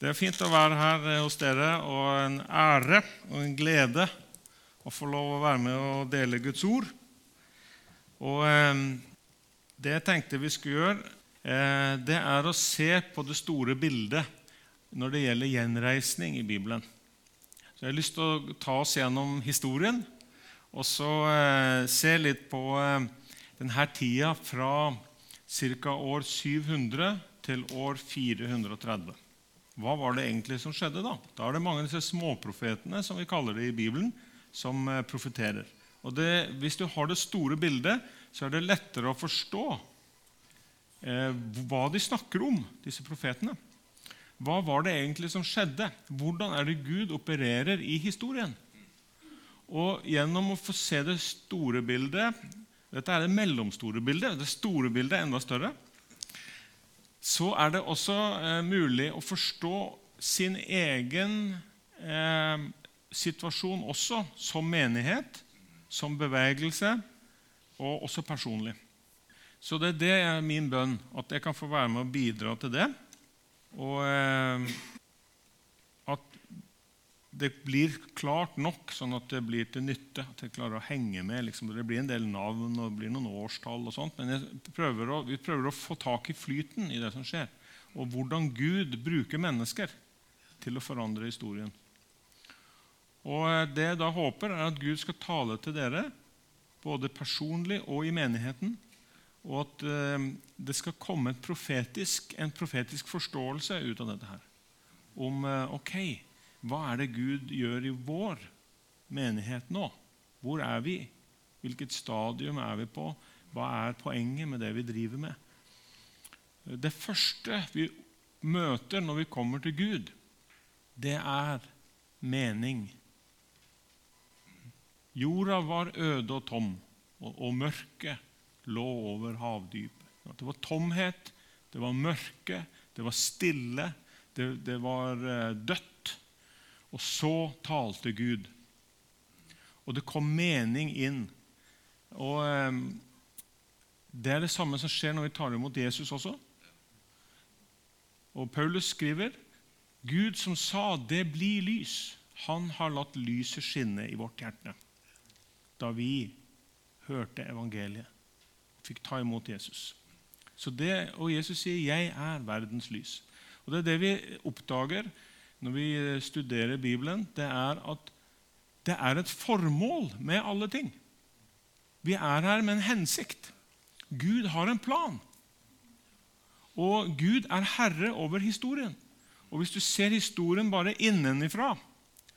Det er fint å være her hos dere, og en ære og en glede å få lov å være med og dele Guds ord. Og eh, Det jeg tenkte vi skulle gjøre, eh, det er å se på det store bildet når det gjelder gjenreisning i Bibelen. Så Jeg har lyst til å ta oss gjennom historien og så eh, se litt på eh, denne tida fra ca. år 700 til år 430. Hva var det egentlig som skjedde da? Da er det mange av disse småprofetene som vi kaller det i Bibelen, som eh, profeterer. Og det, Hvis du har det store bildet, så er det lettere å forstå eh, hva de snakker om, disse profetene. Hva var det egentlig som skjedde? Hvordan er det Gud opererer i historien? Og gjennom å få se det store bildet Dette er det mellomstore bildet. Det store bildet er enda større. Så er det også eh, mulig å forstå sin egen eh, situasjon også som menighet, som bevegelse og også personlig. Så det, det er min bønn, at jeg kan få være med og bidra til det. Og eh, det blir klart nok, sånn at det blir til nytte. At jeg klarer å henge med. Liksom. Det blir en del navn og det blir noen årstall, og sånt, men prøver å, vi prøver å få tak i flyten i det som skjer. Og hvordan Gud bruker mennesker til å forandre historien. Og eh, Det jeg da håper, er at Gud skal tale til dere, både personlig og i menigheten. Og at eh, det skal komme profetisk, en profetisk forståelse ut av dette her. Om eh, ok, hva er det Gud gjør i vår menighet nå? Hvor er vi? Hvilket stadium er vi på? Hva er poenget med det vi driver med? Det første vi møter når vi kommer til Gud, det er mening. Jorda var øde og tom, og, og mørket lå over havdypet. Det var tomhet, det var mørke, det var stille, det, det var eh, dødt. Og så talte Gud. Og det kom mening inn. Og eh, Det er det samme som skjer når vi tar imot Jesus også. Og Paulus skriver Gud som sa 'det blir lys', han har latt lyset skinne i vårt hjerte. Da vi hørte evangeliet, fikk ta imot Jesus. Så det, Og Jesus sier 'Jeg er verdens lys'. Og Det er det vi oppdager når vi studerer Bibelen, det er at det er et formål med alle ting. Vi er her med en hensikt. Gud har en plan. Og Gud er herre over historien. Og Hvis du ser historien bare innenfra,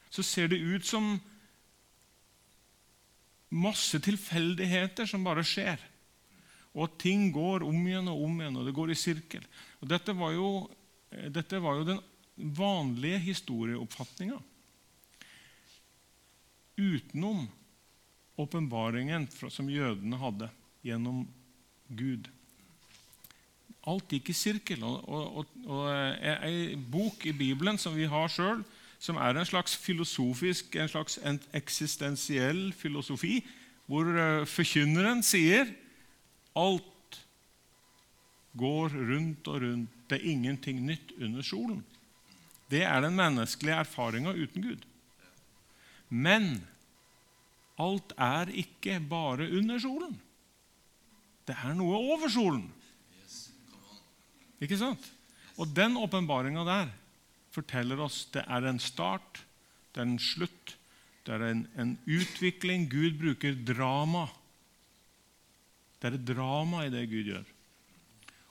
så ser det ut som masse tilfeldigheter som bare skjer. Og at ting går om igjen og om igjen, og det går i sirkel. Og Dette var jo, dette var jo den vanlige historieoppfatninga. Utenom åpenbaringen som jødene hadde gjennom Gud. Alt gikk i sirkel. Og, og, og Ei bok i Bibelen som vi har sjøl, som er en slags filosofisk, en slags eksistensiell filosofi, hvor eh, forkynneren sier alt går rundt og rundt. Det er ingenting nytt under solen. Det er den menneskelige erfaringa uten Gud. Men alt er ikke bare under solen. Det er noe over solen. Ikke sant? Og den åpenbaringa der forteller oss det er en start, det er en slutt, det er en, en utvikling. Gud bruker drama. Det er et drama i det Gud gjør.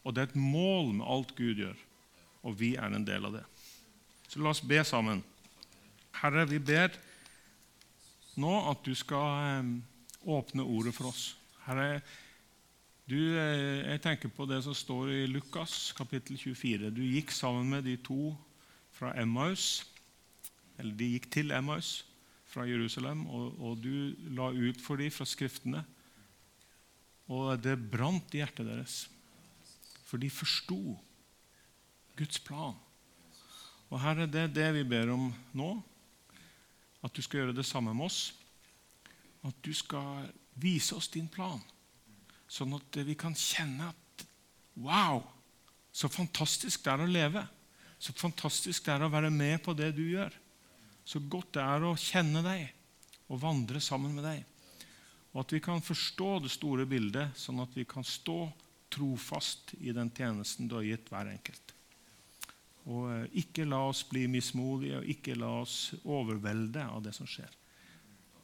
Og det er et mål med alt Gud gjør. Og vi er en del av det. Så la oss be sammen. Herre, vi ber nå at du skal eh, åpne ordet for oss. Herre, du, eh, jeg tenker på det som står i Lukas kapittel 24. Du gikk sammen med de to fra Emmaus, eller de gikk til Emmaus fra Jerusalem, og, og du la ut for dem fra Skriftene. Og det brant i hjertet deres, for de forsto Guds plan. Og Herre, det er det vi ber om nå. At du skal gjøre det samme med oss. At du skal vise oss din plan, sånn at vi kan kjenne at Wow, så fantastisk det er å leve. Så fantastisk det er å være med på det du gjør. Så godt det er å kjenne deg og vandre sammen med deg. Og at vi kan forstå det store bildet, sånn at vi kan stå trofast i den tjenesten du har gitt hver enkelt. Og eh, ikke la oss bli mismodige, og ikke la oss overvelde av det som skjer.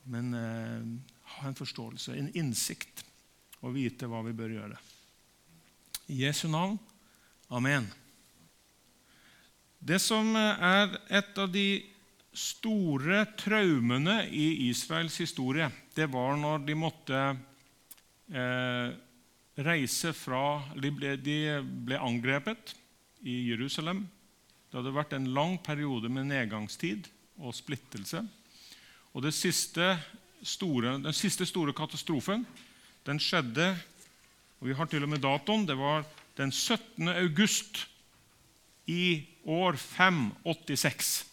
Men eh, ha en forståelse, en innsikt, og vite hva vi bør gjøre. I Jesu navn. Amen. Det som er et av de store traumene i Israels historie, det var når de måtte eh, reise fra de ble, de ble angrepet i Jerusalem. Det hadde vært en lang periode med nedgangstid og splittelse. Og siste store, Den siste store katastrofen den skjedde og Vi har til og med datoen. Det var den 17. august i år 586.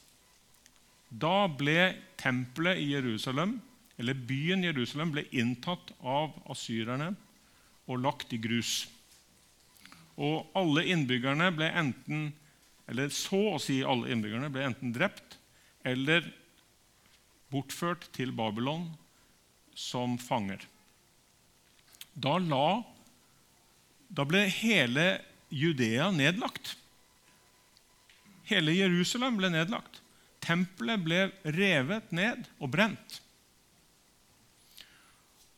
Da ble tempelet i Jerusalem, eller byen Jerusalem ble inntatt av asyrerne og lagt i grus. Og alle innbyggerne ble enten eller så å si alle innbyggerne ble enten drept eller bortført til Babylon som fanger. Da, la, da ble hele Judea nedlagt. Hele Jerusalem ble nedlagt. Tempelet ble revet ned og brent.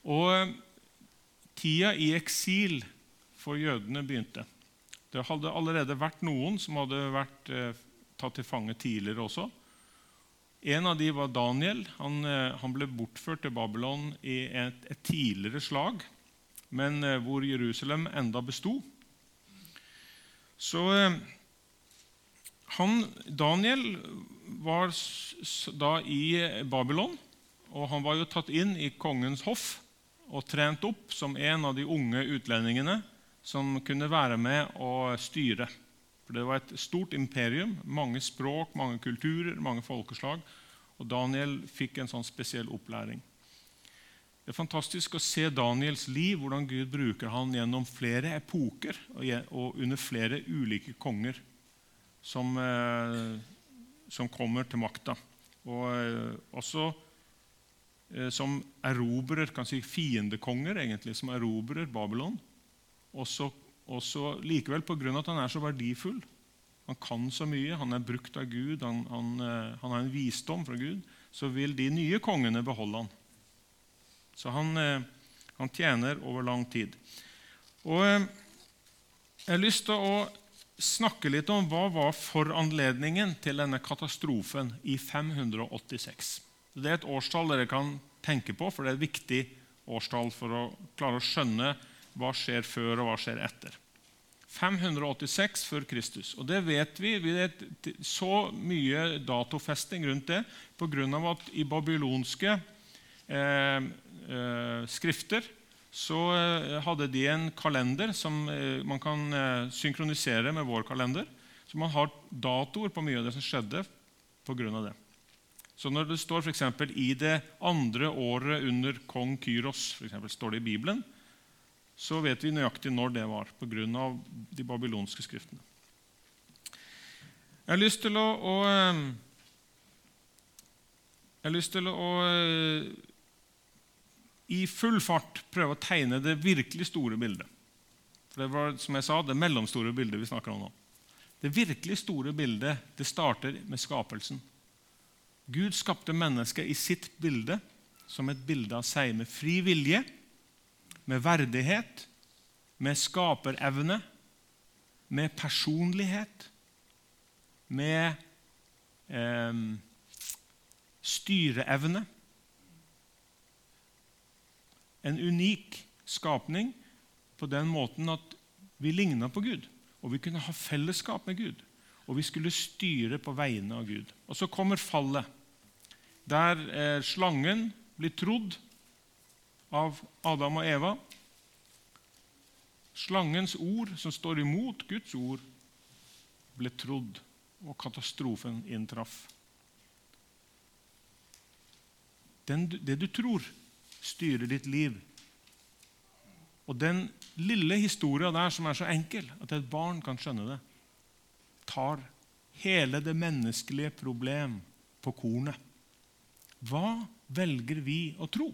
Og tida i eksil for jødene begynte. Det hadde allerede vært noen som hadde vært eh, tatt til fange tidligere også. En av de var Daniel. Han, eh, han ble bortført til Babylon i et, et tidligere slag, men eh, hvor Jerusalem enda besto. Så eh, han, Daniel var da i Babylon, og han var jo tatt inn i kongens hoff og trent opp som en av de unge utlendingene som kunne være med og styre. For Det var et stort imperium, mange språk, mange kulturer, mange folkeslag. Og Daniel fikk en sånn spesiell opplæring. Det er fantastisk å se Daniels liv, hvordan Gud bruker han gjennom flere epoker og under flere ulike konger som, eh, som kommer til makta. Og eh, også eh, som erobrer, kan si fiendekonger, egentlig, som erobrer Babylon også, også likevel pga. at han er så verdifull. Han kan så mye, han er brukt av Gud, han, han, eh, han har en visdom fra Gud. Så vil de nye kongene beholde han. Så han, eh, han tjener over lang tid. Og eh, Jeg har lyst til å snakke litt om hva var foranledningen til denne katastrofen i 586. Det er et årstall dere kan tenke på, for det er et viktig årstall for å klare å skjønne hva skjer før, og hva skjer etter? 586 før Kristus. Og det vet vi. Vi vet så mye datofesting rundt det pga. at i babylonske eh, eh, skrifter så eh, hadde de en kalender som eh, man kan eh, synkronisere med vår kalender. Så man har datoer på mye av det som skjedde pga. det. Så når det står for i det andre året under kong Kyros, for eksempel, står det i Bibelen, så vet vi nøyaktig når det var, pga. de babylonske skriftene. Jeg har lyst til å, å Jeg har lyst til å eh, i full fart prøve å tegne det virkelig store bildet. For Det var som jeg sa, det mellomstore bildet vi snakker om nå. Det virkelig store bildet det starter med skapelsen. Gud skapte mennesket i sitt bilde som et bilde av seg med fri vilje med verdighet, med skaperevne, med personlighet, med eh, styreevne. En unik skapning på den måten at vi ligna på Gud, og vi kunne ha fellesskap med Gud. Og vi skulle styre på vegne av Gud. Og så kommer fallet, der eh, slangen blir trodd av Adam og Eva. Slangens ord, som står imot Guds ord, ble trodd, og katastrofen inntraff. Den, det du tror, styrer ditt liv. Og den lille historia der som er så enkel at et barn kan skjønne det, tar hele det menneskelige problem på kornet. Hva velger vi å tro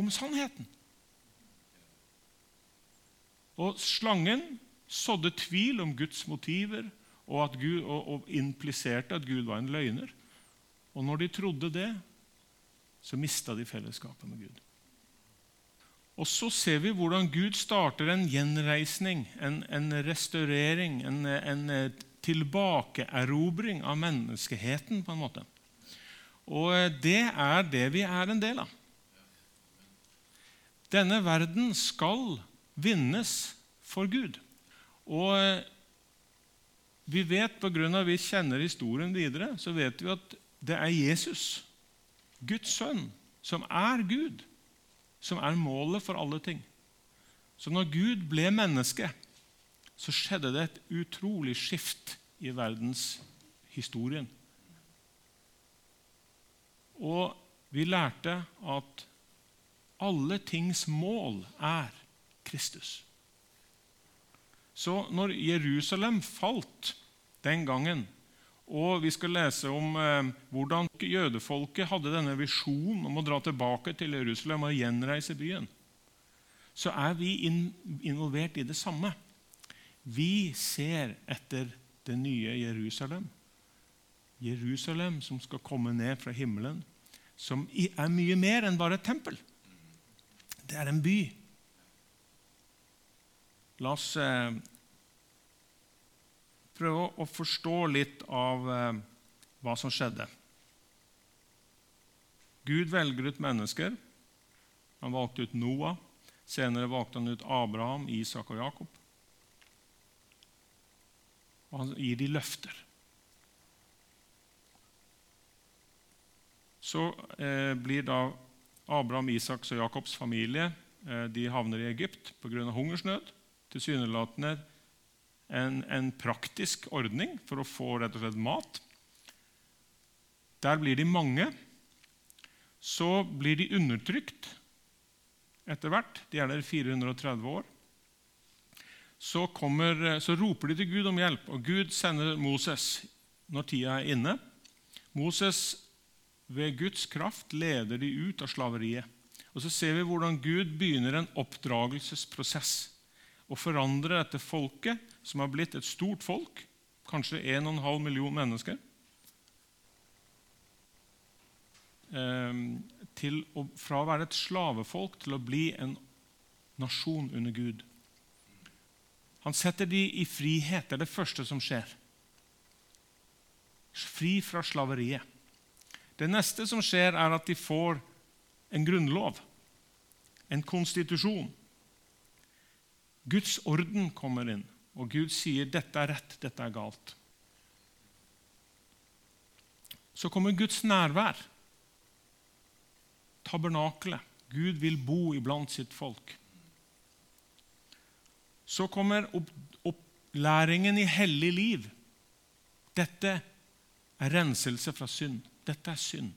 om sannheten? Og slangen sådde tvil om Guds motiver og, Gud, og, og impliserte at Gud var en løgner. Og når de trodde det, så mista de fellesskapet med Gud. Og så ser vi hvordan Gud starter en gjenreisning, en, en restaurering, en, en tilbakeerobring av menneskeheten, på en måte. Og det er det vi er en del av. Denne verden skal vinnes for Gud. Og vi vet, på grunn av vi kjenner historien videre, så vet vi at det er Jesus, Guds sønn, som er Gud, som er målet for alle ting. Så når Gud ble menneske, så skjedde det et utrolig skift i verdenshistorien. Og vi lærte at alle tings mål er Kristus. Så når Jerusalem falt den gangen, og vi skal lese om eh, hvordan jødefolket hadde denne visjonen om å dra tilbake til Jerusalem og gjenreise byen, så er vi involvert i det samme. Vi ser etter det nye Jerusalem. Jerusalem som skal komme ned fra himmelen, som er mye mer enn bare et tempel. Det er en by. La oss eh, prøve å forstå litt av eh, hva som skjedde. Gud velger ut mennesker. Han valgte ut Noah. Senere valgte han ut Abraham, Isak og Jakob. Og han gir de løfter. Så eh, blir da Abraham, Isaks og Jakobs familie eh, de havner i Egypt pga. hungersnød tilsynelatende en, en, praktisk ordning for å få rett og slett mat. Der blir de mange. Så blir de undertrykt etter hvert. De er der 430 år. Så, kommer, så, roper de til Gud om hjelp, og Gud sender Moses når tida er inne. Moses, ved Guds kraft, leder de ut av slaveriet. Og Så ser vi hvordan Gud begynner en oppdragelsesprosess og forandrer dette folket, som har blitt et stort folk, kanskje 1,5 million mennesker, ehm, til å, fra å være et slavefolk til å bli en nasjon under Gud. Han setter de i frihet. Det er det første som skjer. Fri fra slaveriet. Det neste som skjer, er at de får en grunnlov, en konstitusjon. Guds orden kommer inn, og Gud sier 'dette er rett, dette er galt'. Så kommer Guds nærvær, tabernakelet. Gud vil bo iblant sitt folk. Så kommer opplæringen i hellig liv. Dette er renselse fra synd. Dette er synd.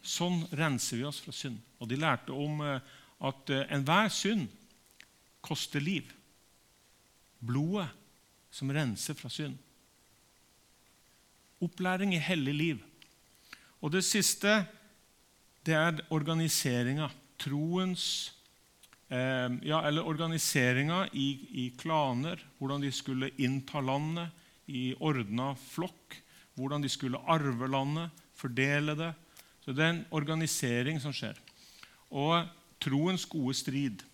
Sånn renser vi oss fra synd. Og De lærte om eh, at eh, enhver synd koster liv blodet som renser fra synd. Opplæring i hellig liv. Og det siste det er organiseringa. Troens eh, ja, Eller organiseringa i, i, klaner. Hvordan de skulle innta landet i ordna flokk. Hvordan de skulle arve landet, fordele det. Så det er en organisering som skjer. Og troens gode strid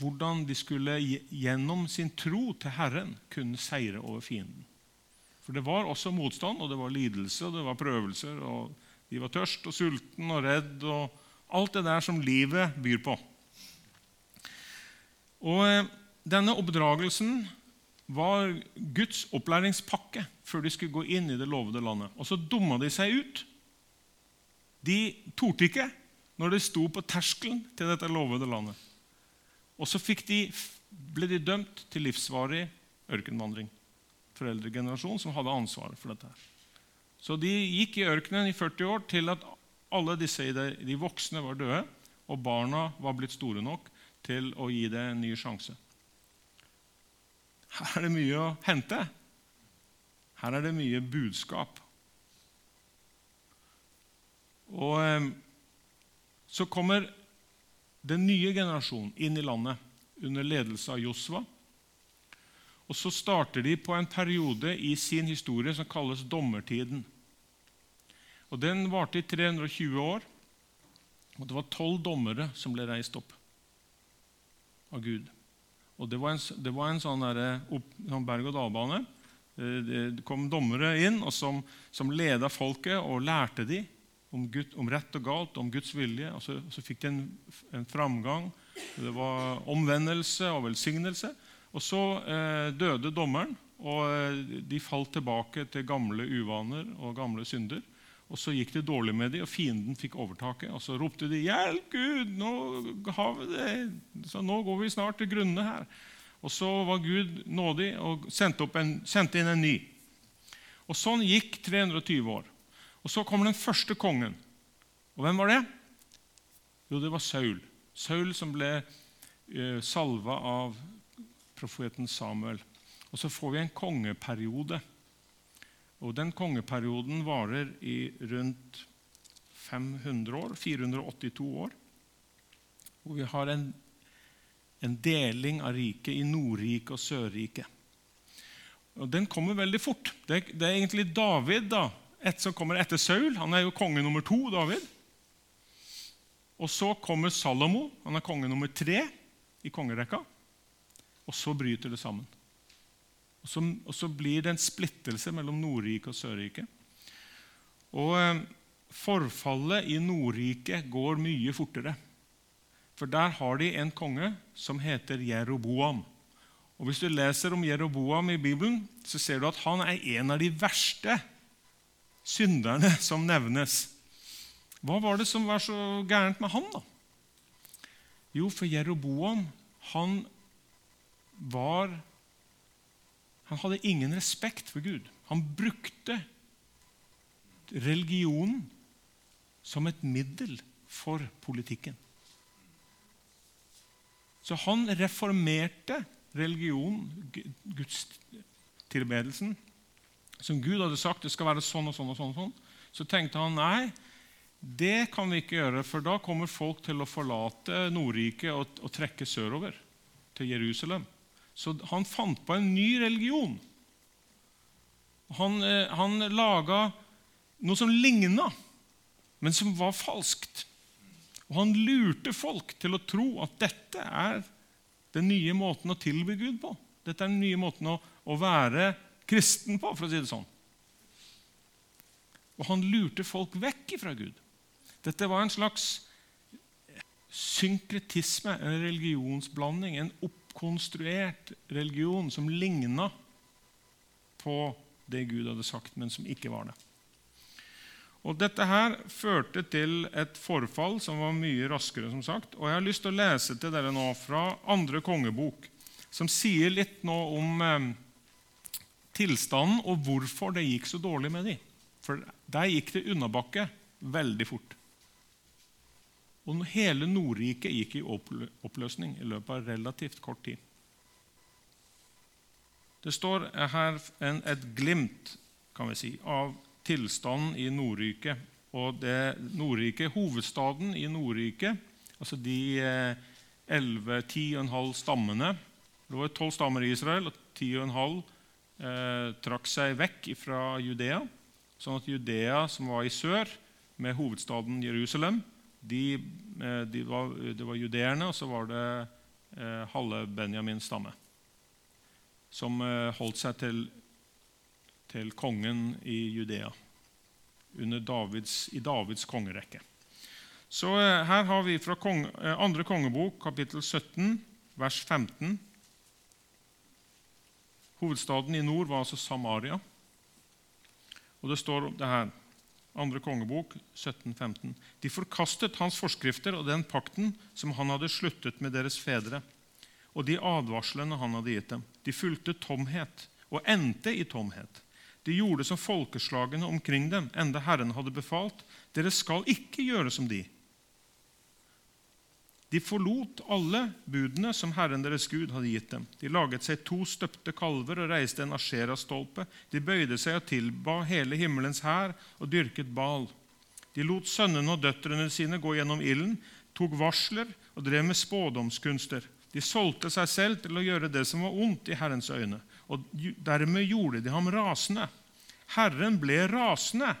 hvordan de skulle gjennom sin tro til Herren kunne seire over fienden. For det var også motstand, og det var lidelse, og det var prøvelser. og De var tørst og sulten og redd og alt det der som livet byr på. Og eh, Denne oppdragelsen var Guds opplæringspakke før de skulle gå inn i det lovede landet. Og så dumma de seg ut. De torde ikke når de sto på terskelen til dette lovede landet. Og så de, ble de dømt til livsvarig ørkenvandring. Foreldregenerasjonen som hadde ansvaret for dette. Så de gikk i ørkenen i 40 år til at alle disse de voksne var døde, og barna var blitt store nok til å gi det en ny sjanse. Her er det mye å hente. Her er det mye budskap. Og eh, Så kommer den nye generasjonen inn i landet under ledelse av Josva. Og så starter de på en periode i sin historie som kalles dommertiden. Og Den varte i 320 år. Og Det var tolv dommere som ble reist opp av Gud. Og Det var en, det var en sånn, sånn berg-og-dal-bane. Eh, det kom dommere inn som, som leda folket og lærte dem om, Gud, om, rett og galt, om Guds vilje. Og så, så fikk de en, en, framgang. Det var omvendelse og velsignelse. Og så eh, døde dommeren, og eh, de falt tilbake til gamle uvaner og gamle synder. Og Så gikk det dårlig med dem, og fienden fikk overtaket. Og Så ropte de 'Hjelp, Gud! Nå, har vi det. Så nå går vi snart til grunne her.' Og Så var Gud nådig og sendte, en, sendte inn en ny. Og Sånn gikk 320 år. Og Så kommer den første kongen. Og hvem var det? Jo, det var Saul. Saul som ble uh, salva av profeten Samuel. Og Så får vi en kongeperiode. Og Den kongeperioden varer i rundt 500 år, 482 år. Og vi har en, en deling av riket i Nordriket og Sørriket. Og Den kommer veldig fort. Det, det er egentlig David da, et som kommer etter Saul. Han er jo konge nummer to. David. Og Så kommer Salomo. Han er konge nummer tre i kongerekka. Og så bryter det sammen. Og så, og så blir det en splittelse mellom Nordriket og Sørriket. Og eh, forfallet i Nordriket går mye fortere. For der har de en konge som heter Jeroboam. Og Hvis du leser om Jeroboam i Bibelen, så ser du at han er en av de verste synderne som nevnes. Hva var det som var så gærent med han, da? Jo, for Jeroboam han var han hadde ingen respekt for Gud. Han brukte religionen som et middel for politikken. Så han reformerte religionen, gudstilbedelsen, som Gud hadde sagt det skal være sånn og sånn. og sånn, og sånn. Så tenkte han nei, det kan vi ikke gjøre, for da kommer folk til å forlate Nordriket og, og trekke sørover, til Jerusalem. Så han fant på en ny religion. Han, eh, han laga noe som ligna, men som var falskt. Og Han lurte folk til å tro at dette er den nye måten å tilby Gud på. Dette er den nye måten å, å være kristen på, for å si det sånn. Og han lurte folk vekk fra Gud. Dette var en slags synkretisme, en religionsblanding, en oppkonstruert religion som ligna på det Gud hadde sagt, men som ikke var det. Og Dette her førte til et forfall som var mye raskere. som sagt. Og Jeg har lyst til å lese til dere nå fra andre kongebok, som sier litt nå om eh, tilstanden og hvorfor det gikk så dårlig med dem. For der gikk det unnabakke veldig fort. Og hele Nordriket gikk i oppløsning i løpet av relativt kort tid. Det står her en, et glimt kan vi si, av tilstanden i Nordriket. Og det Nordriket, Hovedstaden i Nordriket, altså de 11-10,5 halv stammene Det var tolv stammer i Israel, og 10,5 eh, trakk seg vekk fra Judea. Sånn at Judea, som var i sør, med hovedstaden Jerusalem, de, eh, de var, det var judeerne, og så var det eh, halve Benjamins stamme. Som eh, holdt seg til, til, kongen i Judea Davids, i Davids kongerekke. Så eh, Her har vi fra kong, andre kongebok, kapittel 17, vers 15. Hovedstaden i nord var altså Samaria. Og det står det her andre kongebok 1715. De forkastet hans forskrifter og den pakten som han hadde sluttet med deres fedre, og de advarslene han hadde gitt dem. De fulgte tomhet og endte i tomhet. De gjorde som folkeslagene omkring dem, enda Herren hadde befalt. Dere skal ikke gjøre som de. De forlot alle budene som Herren deres Gud hadde gitt dem. De laget seg to støpte kalver og reiste en asherastolpe. De bøyde seg og tilba hele himmelens hær og dyrket bal. De lot sønnene og døtrene sine gå gjennom ilden, tok varsler og drev med spådomskunster. De solgte seg selv til å gjøre det som var ondt i Herrens øyne, og dermed gjorde de ham rasende. Herren ble rasende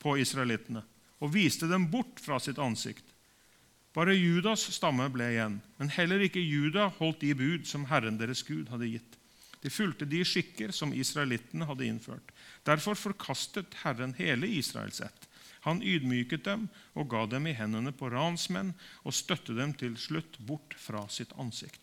på israelittene og viste dem bort fra sitt ansikt. Bare Judas stamme ble igjen, men heller ikke Juda holdt de bud som Herren deres Gud hadde gitt. De fulgte de skikker som israelittene hadde innført. Derfor forkastet Herren hele Israels ett. Han ydmyket dem og ga dem i hendene på ransmenn og støtte dem til slutt bort fra sitt ansikt.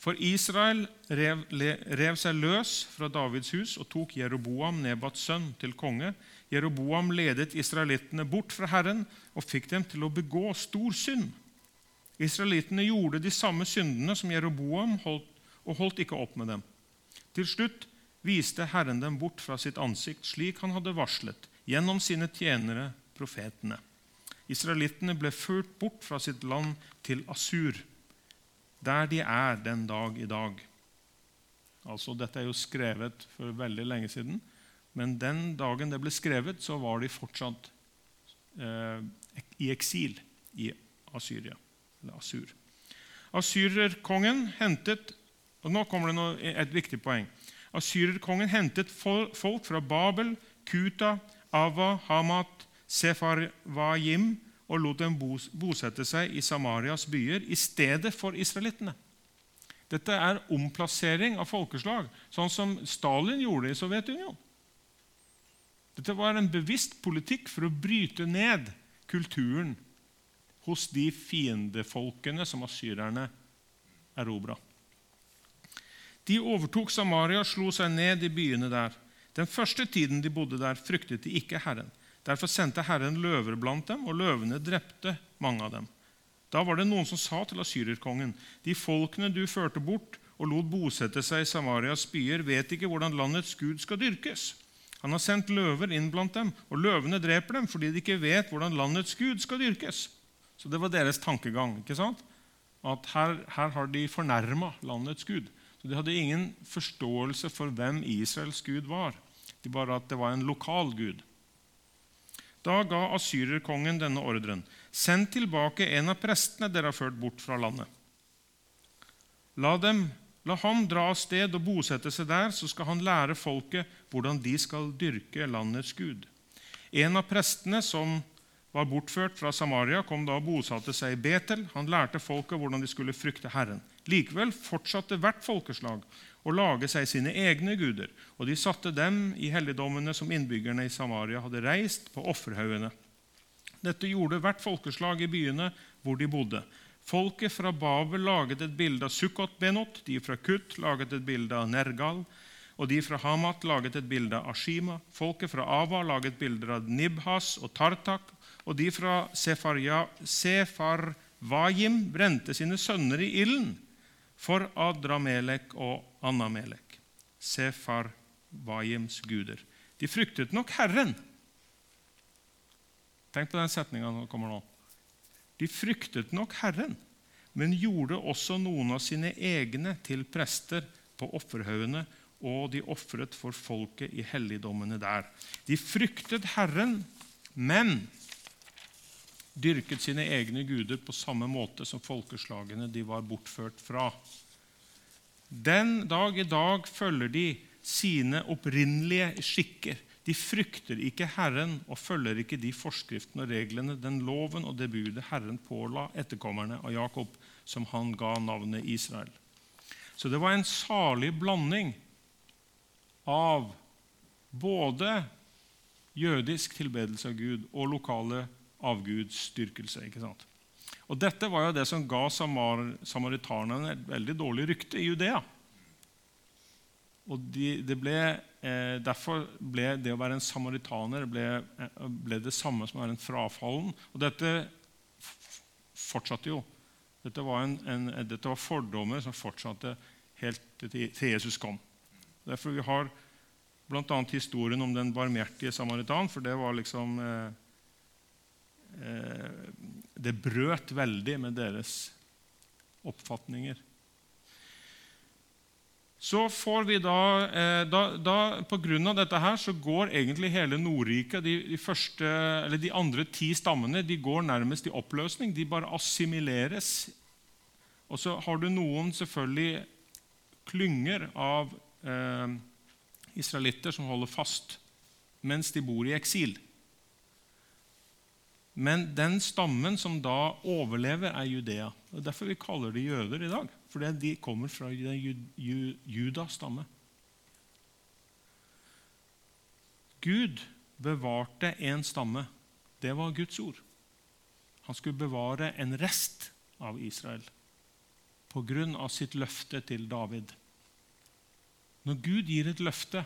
For Israel rev, rev, seg løs fra Davids hus og tok Jeroboam, Nebats sønn, til konge. Jeroboam ledet israelittene bort fra Herren og fikk dem til å begå stor synd. Israelittene gjorde de samme syndene som Jeroboam holdt, og holdt ikke opp med dem. Til slutt viste Herren dem bort fra sitt ansikt, slik han hadde varslet, gjennom sine tjenere, profetene. Israelittene ble ført bort fra sitt land til Asur der de er den dag i dag. Altså, Dette er jo skrevet for veldig lenge siden, men den dagen det ble skrevet, så var de fortsatt eh, i eksil i Asyria, eller Asur. Asyrerkongen hentet og Nå kommer det noe, et viktig poeng. Asyrerkongen hentet folk fra Babel, Kuta, Ava, Hamat, Sefarvajim og lot dem bosette seg i Samarias byer i stedet for israelittene. Dette er omplassering av folkeslag, sånn som Stalin gjorde i Sovjetunionen. Dette var en bevisst politikk for å bryte ned kulturen hos de fiendefolkene som asyrerne erobra. De overtok Samaria og slo seg ned i byene der. Den første tiden de bodde der, fryktet de ikke Herren. Derfor sendte Herren løver blant dem, og løvene drepte mange av dem. Da var det noen som sa til asyrerkongen.: De folkene du førte bort og lot bosette seg i Samarias byer, vet ikke hvordan landets gud skal dyrkes. Han har sendt løver inn blant dem, og løvene dreper dem fordi de ikke vet hvordan landets gud skal dyrkes. Så det var deres tankegang. ikke sant? At her, her har de fornærma landets gud. Så De hadde ingen forståelse for hvem Israels gud var. De bare at det var en lokal gud. Da ga asyrerkongen denne ordren.: Send tilbake en av prestene dere har ført bort fra landet. La, dem, la ham dra av sted og bosette seg der, så skal han lære folket hvordan de skal dyrke landets gud. En av prestene som var bortført fra Samaria, kom da og bosatte seg i Betel. Han lærte folket hvordan de skulle frykte Herren. Likevel fortsatte hvert folkeslag å lage seg sine egne guder, og de satte dem i helligdommene som innbyggerne i Samaria hadde reist på offerhaugene. Dette gjorde hvert folkeslag i byene hvor de bodde. Folket fra Babel laget et bilde av Sukkot-Benot, de fra Kut laget et bilde av Nergal, og de fra Hamat laget et bilde av Ashima. Folket fra Ava laget bilder av Nibhas og Tartak, og de fra Sefarvajim brente sine sønner i ilden for Adramelek og Anamelek, Sefarvajims guder. De fryktet nok Herren. Tenk på den setninga som kommer nå. De fryktet nok Herren, men gjorde også noen av sine egne til prester på offerhaugene, og de ofret for folket i helligdommene der. De fryktet Herren, men dyrket sine egne guder på samme måte som folkeslagene de var bortført fra. Den dag i dag følger de sine opprinnelige skikker. De frykter ikke Herren og følger ikke de forskriftene og reglene, den loven og det budet Herren påla etterkommerne av Jakob, som han ga navnet Israel. Så det var en salig blanding av både jødisk tilbedelse av Gud og lokale avgudsdyrkelse. ikke sant? Og Dette var jo det som ga samar samaritanerne et veldig dårlig rykte i Judea. Og de, det ble, eh, Derfor ble det å være en samaritaner ble, eh, ble det samme som å være en frafallen. Og dette fortsatte jo. Dette var, en, en, dette var fordommer som fortsatte helt til, Jesus kom. Derfor vi har bl.a. historien om den barmhjertige samaritan, for det var liksom eh, Eh, det brøt veldig med deres oppfatninger. Så får vi da, eh, da, da På grunn av dette her så går egentlig hele Nordriket, de, de, første, de andre ti stammene, de går nærmest i oppløsning. De bare assimileres. Og så har du noen selvfølgelig klynger av eh, israelitter som holder fast mens de bor i eksil. Men den stammen som da overlever, er Judea. Det er derfor vi kaller de jøder i dag. Fordi de kommer fra Judas stamme. Gud bevarte en stamme. Det var Guds ord. Han skulle bevare en rest av Israel på grunn av sitt løfte til David. Når Gud gir et løfte,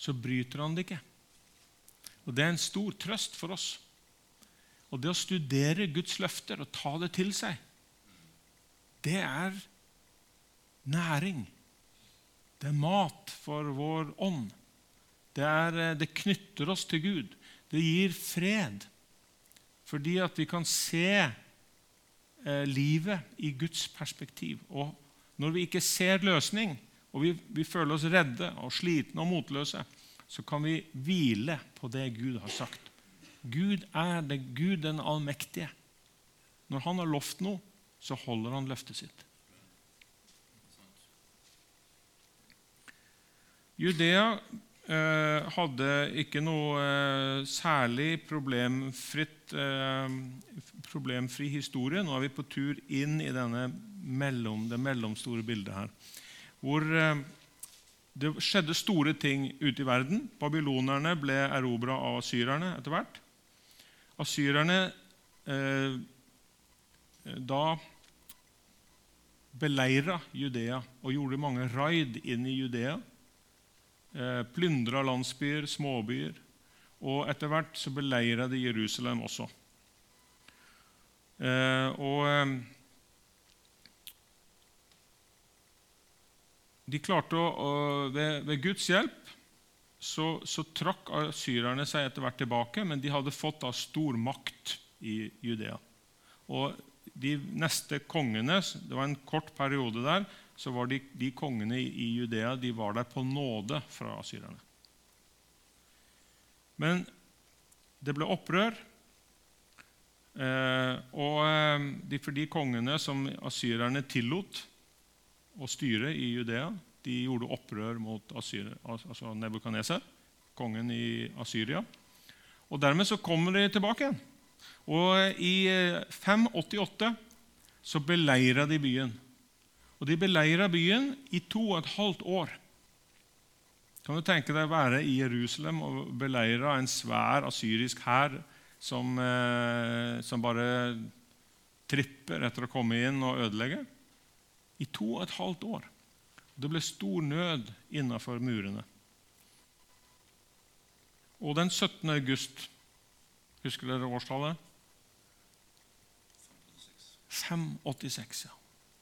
så bryter han det ikke. Og Det er en stor trøst for oss. Og Det å studere Guds løfter og ta det til seg, det er næring. Det er mat for vår ånd. Det, er, eh, det knytter oss til Gud. Det gir fred, fordi at vi kan se eh, livet i Guds perspektiv. Og når vi ikke ser løsning, og vi, vi føler oss redde og slitne og motløse, så kan vi hvile på det Gud har sagt. Gud er det Gud den allmektige. Når han har lovt noe, så holder han løftet sitt. Judea eh, hadde ikke noe eh, særlig eh, problemfri historie. Nå er vi på tur inn i mellom, det mellomstore bildet her. Hvor eh, det skjedde store ting ute i verden. Babylonerne ble erobra av asyrerne etter hvert. Asyrerne eh, da beleira Judea og gjorde mange raid inn i Judea. Eh, Plyndra landsbyer, småbyer. Og etter hvert så beleira de Jerusalem også. Eh, og eh, de klarte å, ved, ved, Guds hjelp så, så trakk syrerne seg etter hvert tilbake, men de hadde fått da stor makt i Judea. Og de neste kongene Det var en kort periode der. så var De, de kongene i, Judea de var der på nåde fra asylerne. Men det ble opprør. Eh, og eh, de, for de kongene som asyrerne tillot, å styre i Judea. De gjorde opprør mot altså Nebukadneser, kongen i Asyria. Og Dermed så kommer de tilbake igjen. Og I 588 så beleira de byen. Og De beleira byen i to og et halvt år. Kan du tenke deg å være i Jerusalem og beleire en svær asyrisk hær som, eh, som bare tripper etter å komme inn og ødelegge? i to og et halvt år. Det ble stor nød innafor murene. Og den 17. august Husker dere årstallet? 586. ja.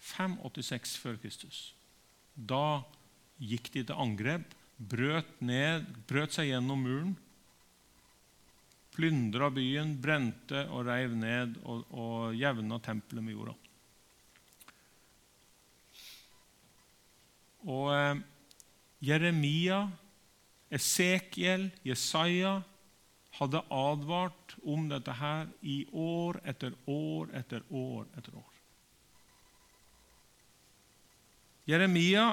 586 før Kristus. Da gikk de til angrep, brøt, ned, brøt seg gjennom muren, plyndra byen, brente og reiv ned og, og jevna tempelet med jorda. Og eh, Jeremia, Esekiel, Jesaja hadde advart om dette her i år etter år etter år etter år. Jeremia,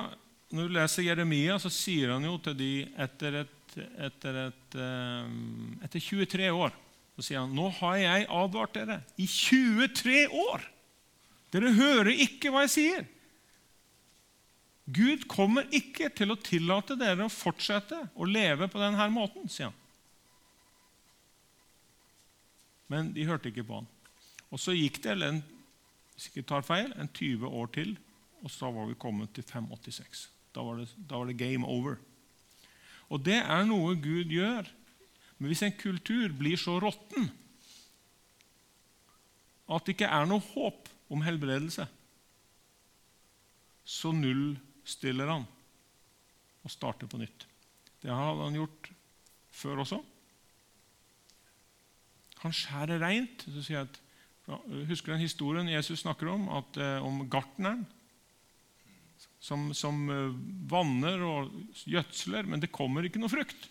Når du leser Jeremia, så sier han jo til de etter, et, etter, et, um, etter 23 år så sier han, 'Nå har jeg advart dere i 23 år.' Dere hører ikke hva jeg sier. Gud kommer ikke til å tillate dere å fortsette å leve på denne måten, sier han. Men de hørte ikke på han. Og Så gikk det en, hvis ikke tar feil, en 20 år til, og så var vi kommet til 586. Da var det, da var det game over. Og det er noe Gud gjør. Men hvis en kultur blir så råtten at det ikke er noe håp om helbredelse, så null stiller han og starter på nytt. Det hadde han gjort før også. Han skjærer reint. Så sier jeg at, husker den historien Jesus snakker om, at, eh, om gartneren som, som eh, vanner og gjødsler, men det kommer ikke noe frukt.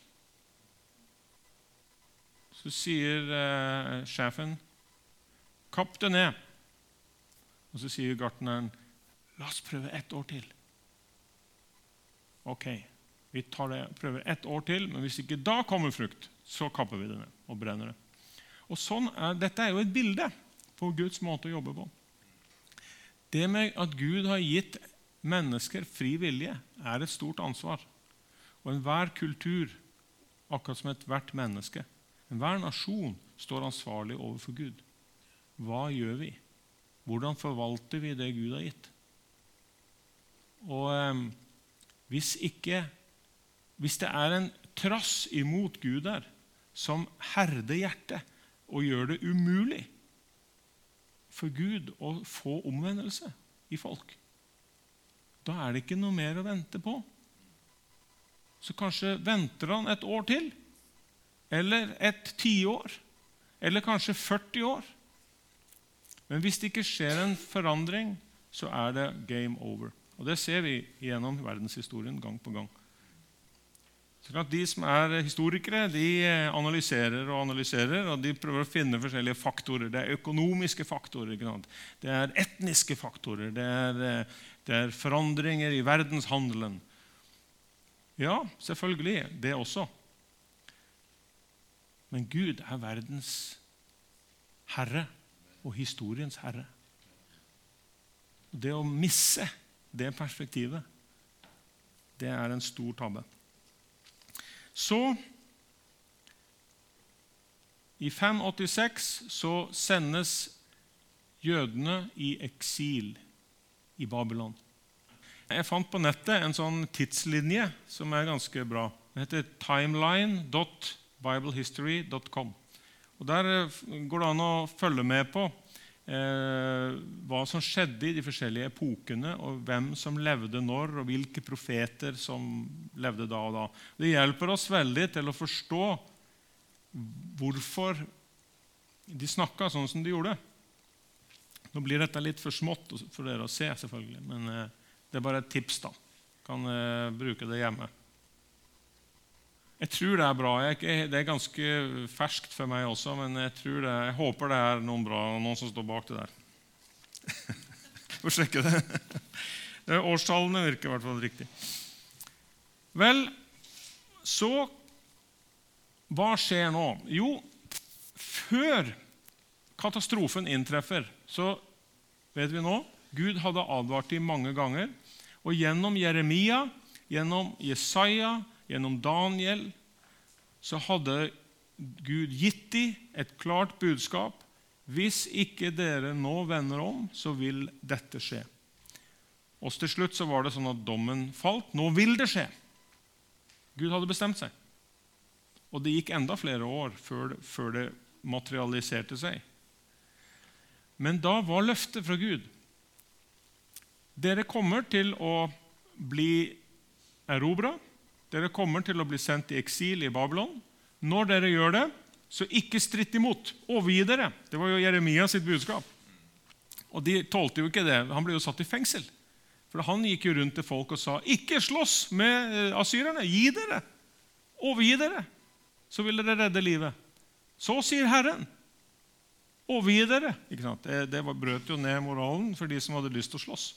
Så sier eh, sjefen, 'Kapp det ned.' Og så sier gartneren, 'La oss prøve ett år til.' Ok, vi det, prøver ett år til, men hvis ikke da kommer frukt, så kapper vi det ned og brenner det. Og sånn Dette er jo et bilde på Guds måte å jobbe på. Det med at Gud har gitt mennesker fri vilje, er et stort ansvar. Og enhver kultur, akkurat som ethvert menneske, enhver nasjon, står ansvarlig overfor Gud. Hva gjør vi? Hvordan forvalter vi det Gud har gitt? Og eh, hvis, ikke, hvis det er en trass imot Gud der som herder hjertet og gjør det umulig for Gud å få omvendelse i folk, da er det ikke noe mer å vente på. Så kanskje venter han et år til, eller et tiår, eller kanskje 40 år. Men hvis det ikke skjer en forandring, så er det game over. Og Det ser vi gjennom verdenshistorien gang på gang. Så De som er historikere, de analyserer og analyserer, og de prøver å finne forskjellige faktorer. Det er økonomiske faktorer, det er etniske faktorer, det er, det er forandringer i verdenshandelen. Ja, selvfølgelig, det også. Men Gud er verdens herre og historiens herre. Det å misse det perspektivet, det er en stor tabbe. Så I 586 så sendes jødene i eksil i Babylon. Jeg fant på nettet en sånn tidslinje som er ganske bra. Den heter timeline.biblehistory.com. Og Der eh, går det an å følge med på hva som skjedde i de forskjellige epokene, og hvem som levde når, og hvilke profeter som levde da og da. Det hjelper oss veldig til å forstå hvorfor de snakka sånn som de gjorde. Nå blir dette litt for smått for dere å se, selvfølgelig, men eh, det er bare et tips. da. Kan eh, bruke det hjemme. Jeg tror det er bra. det er ganske ferskt for meg også, men jeg, det, jeg håper det er noen bra, noen som står bak det der. Får sjekke det årstallene virker i hvert fall riktig. Vel, så Hva skjer nå? Jo, før katastrofen inntreffer, så vet vi nå Gud hadde advart dem mange ganger. Og gjennom Jeremia, gjennom Jesaja, gjennom Daniel, så hadde Gud gitt dem et klart budskap. Hvis ikke dere nå vender om, så vil dette skje. Og til slutt så var det sånn at dommen falt. Nå vil det skje. Gud hadde bestemt seg. Og det gikk enda flere år før før det materialiserte seg. Men da var løftet fra Gud Dere kommer til å bli erobra. Dere kommer til å bli sendt i eksil i Babylon. Når dere gjør det, så ikke stritt imot. Overgi dere. Det var jo Jeremias sitt budskap. Og de tålte jo ikke det. Han ble jo satt i fengsel. For han gikk jo rundt til folk og sa, 'Ikke slåss med eh, asyrerne. Gi dere. Overgi dere. Så vil dere redde livet.' Så sier Herren, overgi dere. Det, det brøt jo ned moralen for de som hadde lyst til å slåss.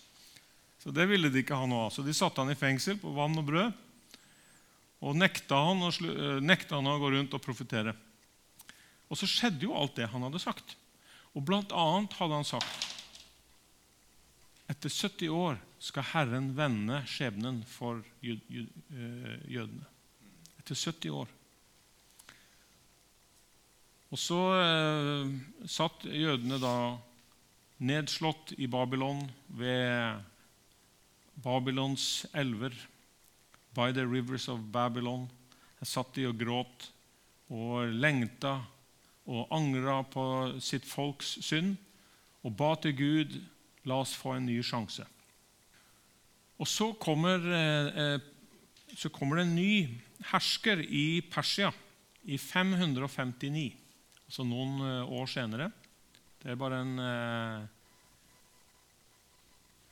Så Det ville de ikke ha noe av. Så de satte han i fengsel på vann og brød og nekta han, eh, nekta han å gå rundt og profetere. Og så skjedde jo alt det han hadde sagt. Og blant annet hadde han sagt etter 70 år skal Herren vende skjebnen for eh, jødene. Etter 70 år. Og så eh, satt jødene da nedslått i Babylon ved Babylons elver. By the rivers of Babylon. Jeg satt de og gråt og lengta og angra på sitt folks synd og ba til Gud la oss få en ny sjanse. Og så kommer, eh, så kommer det en ny hersker i Persia i 559. altså noen eh, år senere. Det er bare en eh,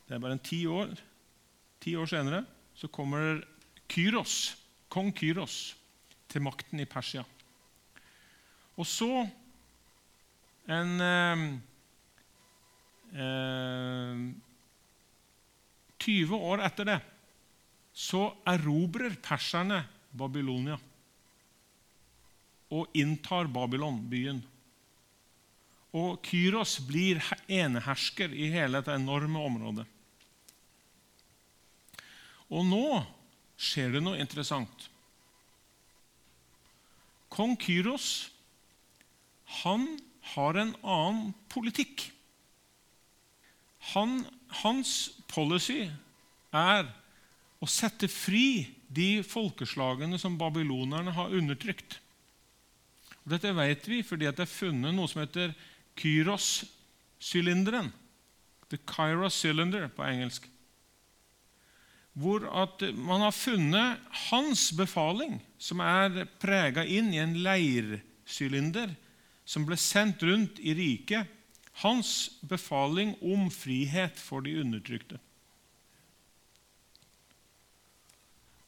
Det er bare en ti år, ti år senere så kommer Kyros, kong Kyros til makten i Persia. Og så, en eh, eh, 20 år etter det, så erobrer perserne Babylonia og inntar Babylon, byen. Og Kyros blir enehersker i hele dette enorme området. Og nå skjer det noe interessant. Kong Kyros han har en annen politikk. Han, hans policy er å sette fri de folkeslagene som babylonerne har undertrykt. Og dette vet vi fordi det er funnet noe som heter Kyros-sylinderen. The Kyros cylinder på engelsk. Hvor man har funnet hans befaling, som er prega inn i en leirsylinder som ble sendt rundt i riket. Hans befaling om frihet for de undertrykte.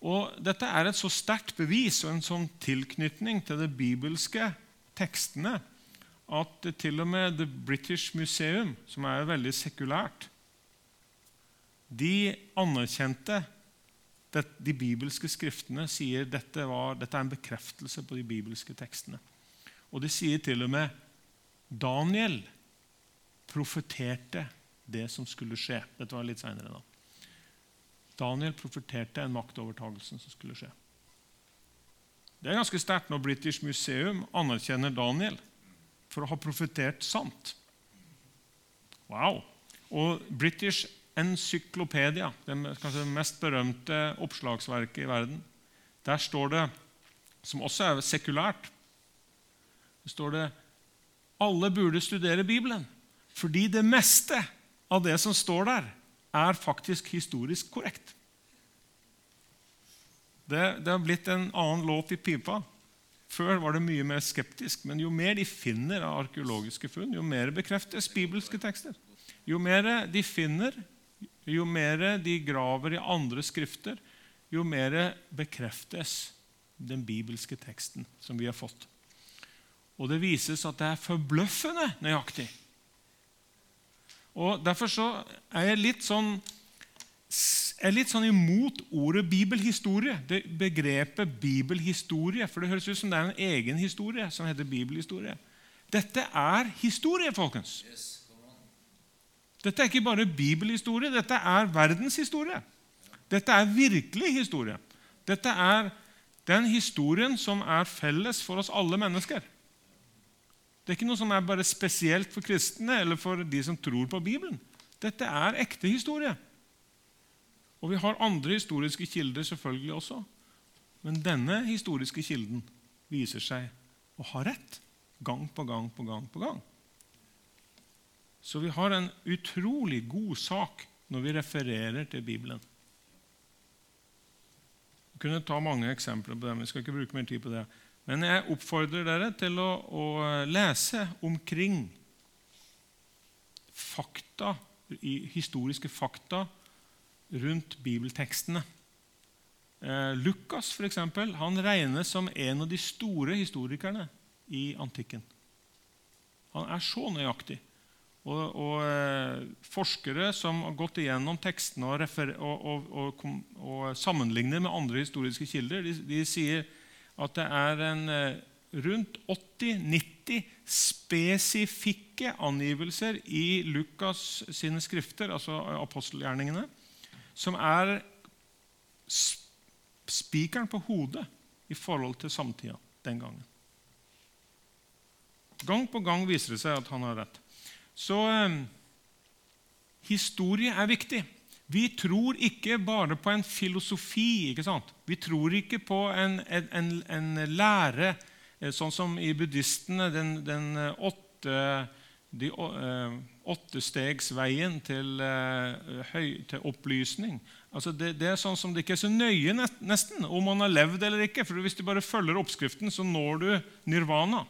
Og Dette er et så sterkt bevis og en sånn tilknytning til de bibelske tekstene at til og med The British Museum, som er veldig sekulært, de anerkjente de bibelske skriftene sier dette, var, dette er en bekreftelse på de bibelske tekstene. Og de sier til og med Daniel profeterte det som skulle skje. Dette var litt seinere. Daniel profeterte en maktovertagelse som skulle skje. Det er ganske sterkt når British Museum anerkjenner Daniel for å ha profetert sant. Wow! Og British Encyclopedia, det kanskje mest berømte oppslagsverket i verden, der står det, som også er sekulært, det står det alle burde studere Bibelen. Fordi det meste av det som står der, er faktisk historisk korrekt. Det, det, har blitt en annen låt i pipa. Før var det mye mer skeptisk, men jo mer de finner av arkeologiske funn, jo mer bekreftes bibelske tekster. Jo mer de finner, jo mer de graver i andre skrifter, jo mer bekreftes den bibelske teksten som vi har fått. Og det vises at det er forbløffende nøyaktig. Og Derfor så er jeg litt sånn, er litt sånn imot ordet bibelhistorie. Det begrepet bibelhistorie, for det høres ut som det er en egen historie som heter bibelhistorie. Dette er historie, folkens. Dette er ikke bare bibelhistorie, dette er verdenshistorie. Dette er virkelig historie. Dette er den historien som er felles for oss alle mennesker. Det er ikke noe som er bare spesielt for kristne eller for de som tror på Bibelen. Dette er ekte historie. Og vi har andre historiske kilder selvfølgelig også. Men denne historiske kilden viser seg å ha rett gang på gang på gang på gang. Så vi har en utrolig god sak når vi refererer til Bibelen. Vi kunne ta mange eksempler på det, men vi skal ikke bruke mer tid på det. Men jeg oppfordrer dere til å, å lese omkring fakta, historiske fakta rundt bibeltekstene. Eh, Lukas for eksempel, han regnes som en av de store historikerne i antikken. Han er så nøyaktig. Og, og eh, Forskere som har gått igjennom tekstene og, og, og, sammenligner med andre historiske kilder, de, de sier at det er en eh, rundt 80-90 spesifikke angivelser i Lukas sine skrifter, altså apostelgjerningene, som er spikeren på hodet i forhold til samtida den gangen. Gang på gang viser det seg at han har rett. Så eh, historie er viktig. Vi tror ikke bare på en filosofi. ikke sant? Vi tror ikke på en, en, en lære, eh, sånn som i buddhistene, den, den eh, åtte, de, uh, åttestegsveien til, til opplysning. Altså det, det, er sånn som det ikke er så nøye nesten om man har levd eller ikke. for Hvis du bare følger oppskriften, så når du nirvana.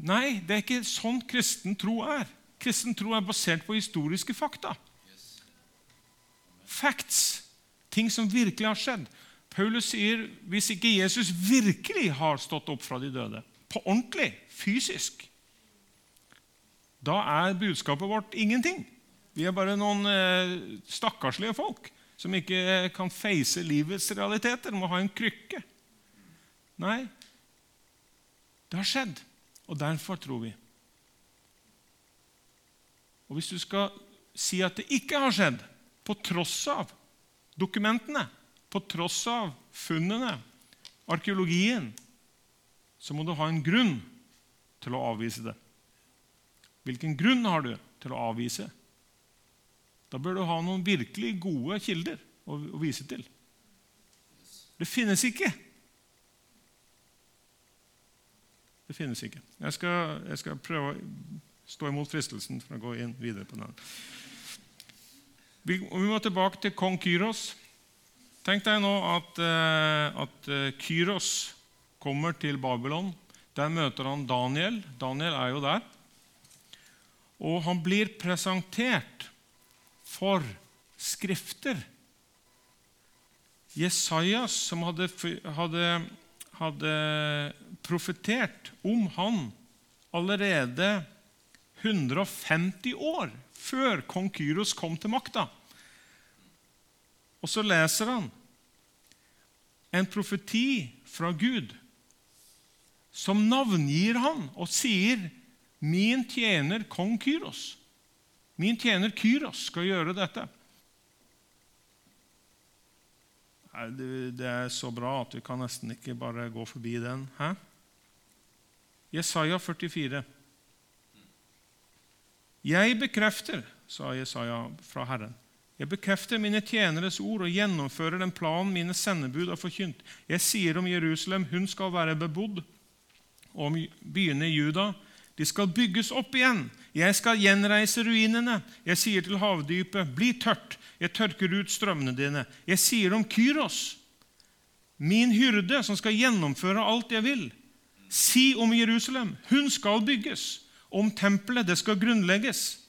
Nei, det er ikke sånn kristen tro er. Kristen tro er basert på historiske fakta. Facts. Ting som virkelig har skjedd. Paulus sier hvis ikke Jesus virkelig har stått opp fra de døde, på ordentlig, fysisk, da er budskapet vårt ingenting. Vi er bare noen eh, stakkarslige folk som ikke kan face livets realiteter, må ha en krykke. Nei, det har skjedd, og derfor tror vi. Og Hvis du skal si at det ikke har skjedd, på tross av dokumentene, på tross av funnene, arkeologien, så må du ha en grunn til å avvise det. Hvilken grunn har du til å avvise? Da bør du ha noen virkelig gode kilder å, vise til. Det finnes ikke. Det finnes ikke. Jeg skal, jeg skal prøve å stå imot fristelsen for å gå inn videre på den. Vi, vi må tilbake til kong Kyros. Tenk deg nå at, uh, at uh, Kyros kommer til Babylon. Der møter han Daniel. Daniel er jo der. Og han blir presentert for skrifter. Jesajas, som hadde, hadde, hadde profetert om han allerede 150 år før kong Kyros kom til makta. Og så leser han en profeti fra Gud som navngir han og sier 'Min tjener kong Kyros'. Min tjener Kyros skal gjøre dette. Det er så bra at vi kan nesten ikke bare gå forbi den. Hæ? Jesaja 44. Jeg bekrefter, sa Jesaja fra Herren, jeg bekrefter mine tjeneres ord og gjennomfører den planen mine sendebud har forkynt. Jeg sier om Jerusalem, hun skal være bebodd, og om byene i Juda, de skal bygges opp igjen. Jeg skal gjenreise ruinene. Jeg sier til havdypet, bli tørt. Jeg tørker ut strømmene dine. Jeg sier om Kyros, min hyrde, som skal gjennomføre alt jeg vil. Si om Jerusalem, hun skal bygges om tempelet. Det skal grunnlegges.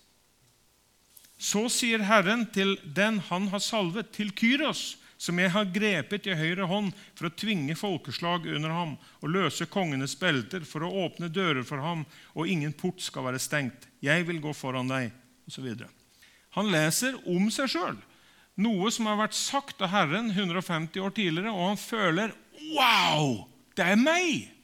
Så sier Herren til den han har salvet, til Kyros, som jeg har grepet i høyre hånd for å tvinge folkeslag under ham og løse kongenes belter for å åpne dører for ham, og ingen port skal være stengt. Jeg vil gå foran deg, osv. Han leser om seg sjøl, noe som har vært sagt av Herren 150 år tidligere, og han føler Wow! Det er meg!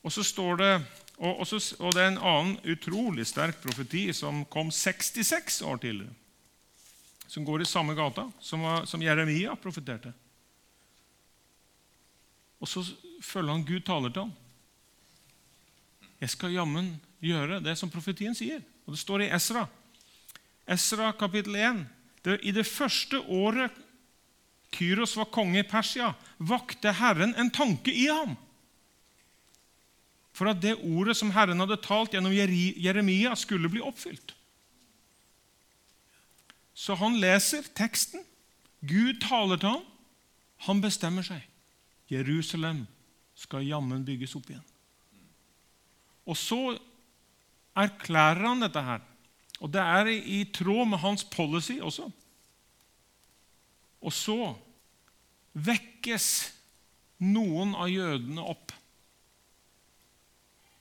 Og så står det og, og, så, og, det er en annen utrolig sterk profeti som kom 66 år tidligere. Som går i samme gata som, som Jeremia profeterte. Og så følger han Gud taler til ham. Jeg skal jammen gjøre det som profetien sier. Og det står i Esra. Esra kapittel 1. Det, I det første året Kyros var konge i Persia, vakte Herren en tanke i ham for at det ordet som Herren hadde talt gjennom Jeremia, skulle bli oppfylt. Så han leser teksten. Gud taler til ham. Han bestemmer seg. Jerusalem skal jammen bygges opp igjen. Og så erklærer han dette her. Og det er i tråd med hans policy også. Og så vekkes noen av jødene opp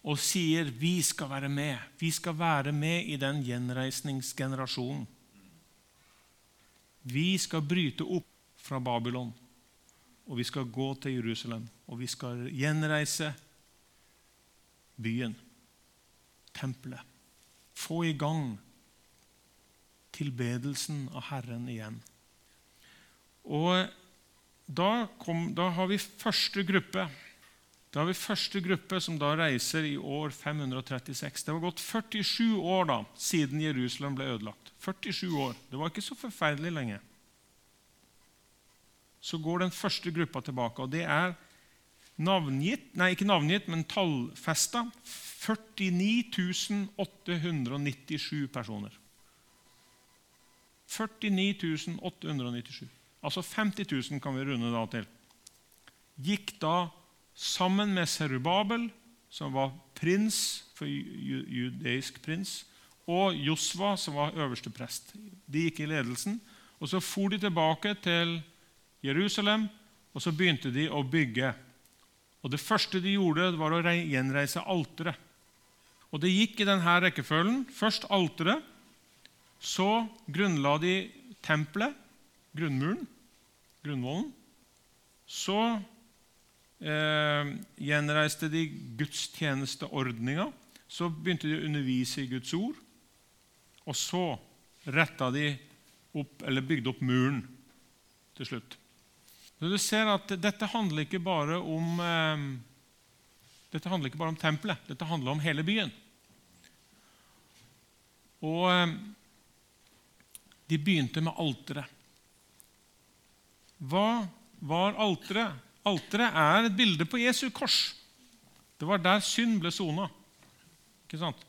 og sier vi skal være med. Vi skal være med i den gjenreisningsgenerasjonen. Vi skal bryte opp fra Babylon, og vi skal gå til Jerusalem. Og vi skal gjenreise byen, tempelet. Få i gang tilbedelsen av Herren igjen. Og da, kom, da har vi første gruppe da har vi første gruppe som da reiser i år 536. Det var gått 47 år da, siden Jerusalem ble ødelagt. 47 år. Det var ikke så forferdelig lenge. Så går den første gruppa tilbake, og det er navngitt, nei, ikke navngitt, men tallfesta 49 897 personer. 49 897. Altså 50 000 kan vi runde da til. Gikk da sammen med Serubabel, som var prins, for judeisk prins, og Josva, som var øverste prest. De gikk i ledelsen. Og Så for de tilbake til Jerusalem, og så begynte de å bygge. Og Det første de gjorde, var å gjenreise alteret. Og Det gikk i denne rekkefølgen. Først alteret. Så grunnla de tempelet, grunnmuren, grunnvollen. Så eh, gjenreiste de gudstjenesteordninga. Så begynte de å undervise i Guds ord. Og så retta de opp, eller bygde opp muren til slutt. Så Du ser at dette handler ikke bare om eh, dette handler ikke bare om tempelet, dette handler om hele byen. Og eh, de begynte med alteret. Hva var alteret? Alteret er et bilde på Jesu kors. Det var der synd ble sona. Ikke sant?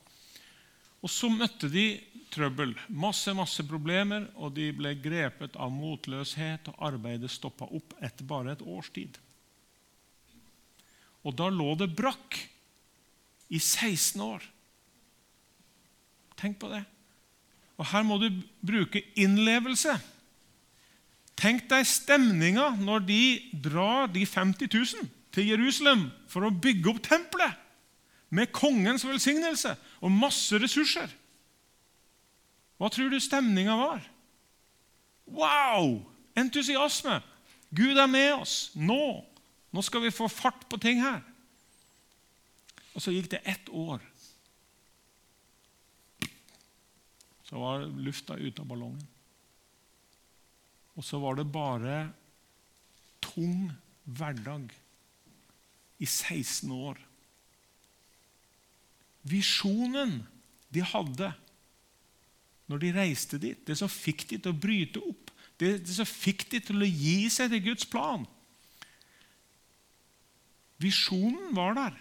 Og så møtte de trøbbel, masse masse problemer, og de ble grepet av motløshet, og arbeidet stoppa opp etter bare et års tid. Og da lå det brakk i 16 år. Tenk på det. Og her må du bruke innlevelse. Tenk deg stemninga når de drar de 50 000 til Jerusalem for å bygge opp tempelet med kongens velsignelse og masse ressurser. Hva tror du stemninga var? Wow! Entusiasme. Gud er med oss nå. Nå skal vi få fart på ting her. Og så gikk det ett år. Så var lufta ute av ballongen. Og så var det bare tung hverdag i 16 år. Visjonen de hadde når de reiste dit, det som fikk de til å bryte opp, det, det som fikk de til å gi seg til Guds plan Visjonen var der.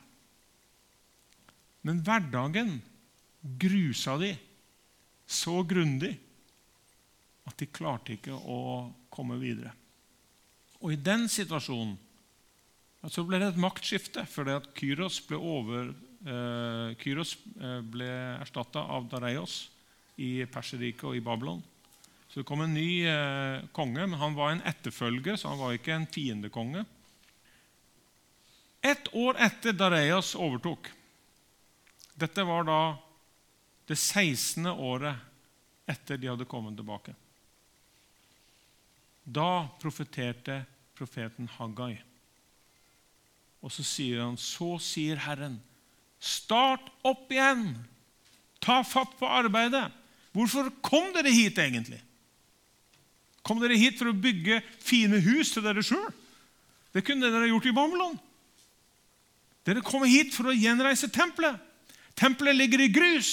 Men hverdagen grusa de så grundig at de klarte ikke å komme videre. Og I den situasjonen så ble det et maktskifte fordi at Kyros ble, over, eh, eh, ble erstatta av Dareios i Perserriket og i Babylon. Så det kom en ny eh, konge, men han var en etterfølger, så han var ikke en fiendekonge. Ett år etter Dareios overtok Dette var da det 16. året etter de hadde kommet tilbake. Da profeterte profeten Haggai. Og så sier han, så sier Herren, start opp igjen! Ta fatt på arbeidet! Hvorfor kom dere hit egentlig? Kom dere hit for å bygge fine hus til dere sjøl? Det kunne dere gjort i Babylon. Dere kommer hit for å gjenreise tempelet. Tempelet ligger i grus.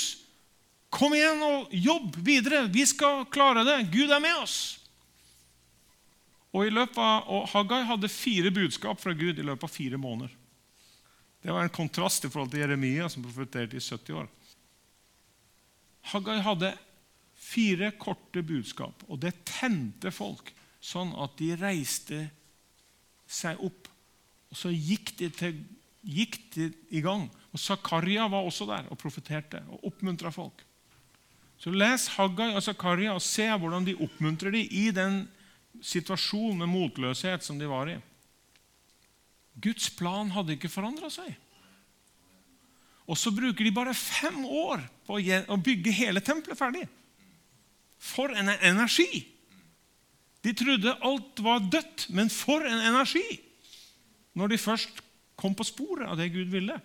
Kom igjen og jobb videre. Vi skal klare det. Gud er med oss. Og, av, og Haggai hadde fire budskap fra Gud i løpet av fire måneder. Det var en kontrast i forhold til Jeremia, som profeterte i 70 år. Haggai hadde fire korte budskap, og det tente folk sånn at de reiste seg opp. Og så gikk de, til, gikk de i gang. Og Zakaria var også der og profeterte og oppmuntra folk. Så Les Haggai og Zakaria og se hvordan de oppmuntrer dem i den situasjonen med motløshet som de var i. Guds plan hadde ikke forandra seg. Og så bruker de bare fem år på å bygge hele tempelet ferdig. For en energi! De trodde alt var dødt, men for en energi! Når de først kom på sporet av det Gud ville.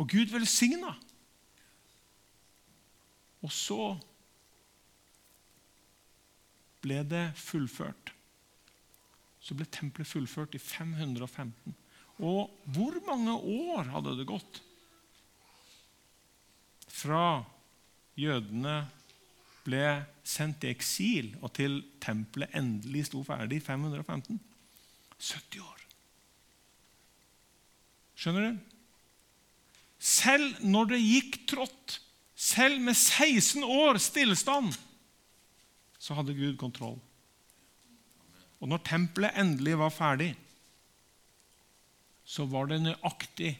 Og Gud velsigna. Og så ble det fullført. Så ble tempelet fullført i 515. Og hvor mange år hadde det gått fra jødene ble sendt i eksil, og til tempelet endelig sto ferdig i 515? 70 år. Skjønner du? Selv når det gikk trått, selv med 16 år stillstand, så hadde Gud kontroll. Og når tempelet endelig var ferdig, så var det nøyaktig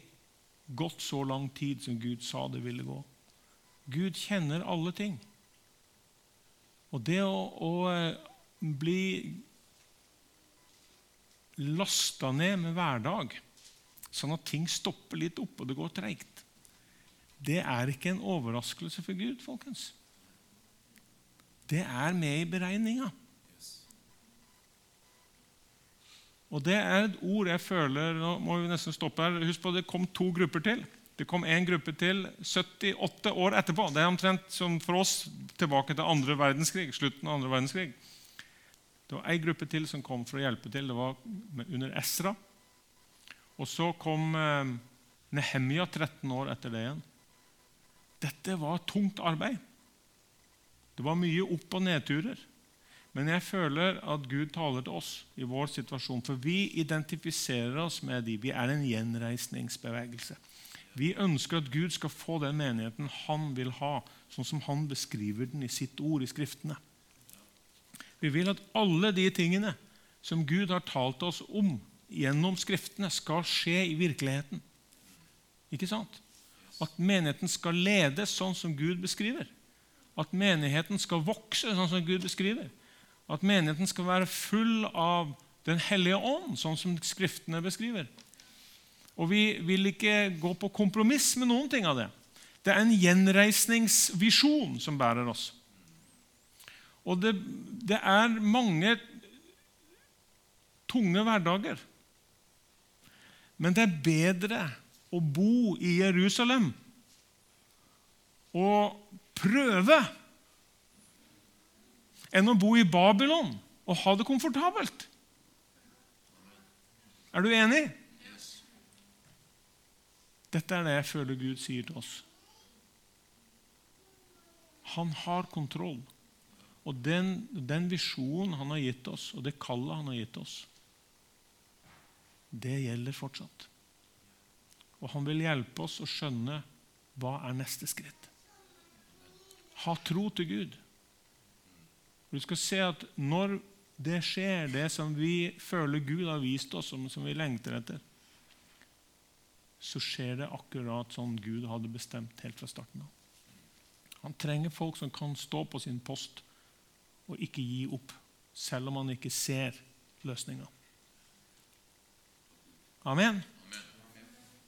gått så lang tid som Gud sa det ville gå. Gud kjenner alle ting. Og det å, å eh, bli lasta ned med hverdag, sånn at ting stopper litt opp og det går treigt, det er ikke en overraskelse for Gud, folkens. Det er med i beregninga. Og Det er et ord jeg føler Nå må vi nesten stoppe her. Husk på, Det kom to grupper til. Det kom en gruppe til 78 år etterpå. Det er omtrent som for oss tilbake til andre verdenskrig, slutten av andre verdenskrig. Det var ei gruppe til som kom for å hjelpe til. Det var under Esra. Og så kom eh, Nehemia 13 år etter det igjen. Dette var tungt arbeid. Det var mye opp- og nedturer. Men jeg føler at Gud taler til oss i vår situasjon, for vi identifiserer oss med de. Vi er en gjenreisningsbevegelse. Vi ønsker at Gud skal få den menigheten han vil ha, sånn som han beskriver den i sitt ord i Skriftene. Vi vil at alle de tingene som Gud har talt oss om gjennom Skriftene, skal skje i virkeligheten. Ikke sant? At menigheten skal ledes sånn som Gud beskriver. At menigheten skal vokse sånn som Gud beskriver. At menigheten skal være full av Den hellige ånd, sånn som Skriftene beskriver. Og vi vil ikke gå på kompromiss med noen ting av det. Det er en gjenreisningsvisjon som bærer oss. Og det, det er mange tunge hverdager. Men det er bedre å bo i Jerusalem og prøve enn å bo i Babylon og ha det komfortabelt. Er du enig? Dette er det jeg føler Gud sier til oss. Han har kontroll. Og den, den visjonen han har gitt oss, og det kallet han har gitt oss, det gjelder fortsatt. Og han vil hjelpe oss å skjønne hva er neste skritt. Ha tro til Gud. Du skal se at når det skjer, det som vi føler Gud har vist oss, som, som vi lengter etter, så skjer det akkurat sånn Gud hadde bestemt helt fra starten av. Han trenger folk som kan stå på sin post og ikke gi opp, selv om han ikke ser løsninga. Amen.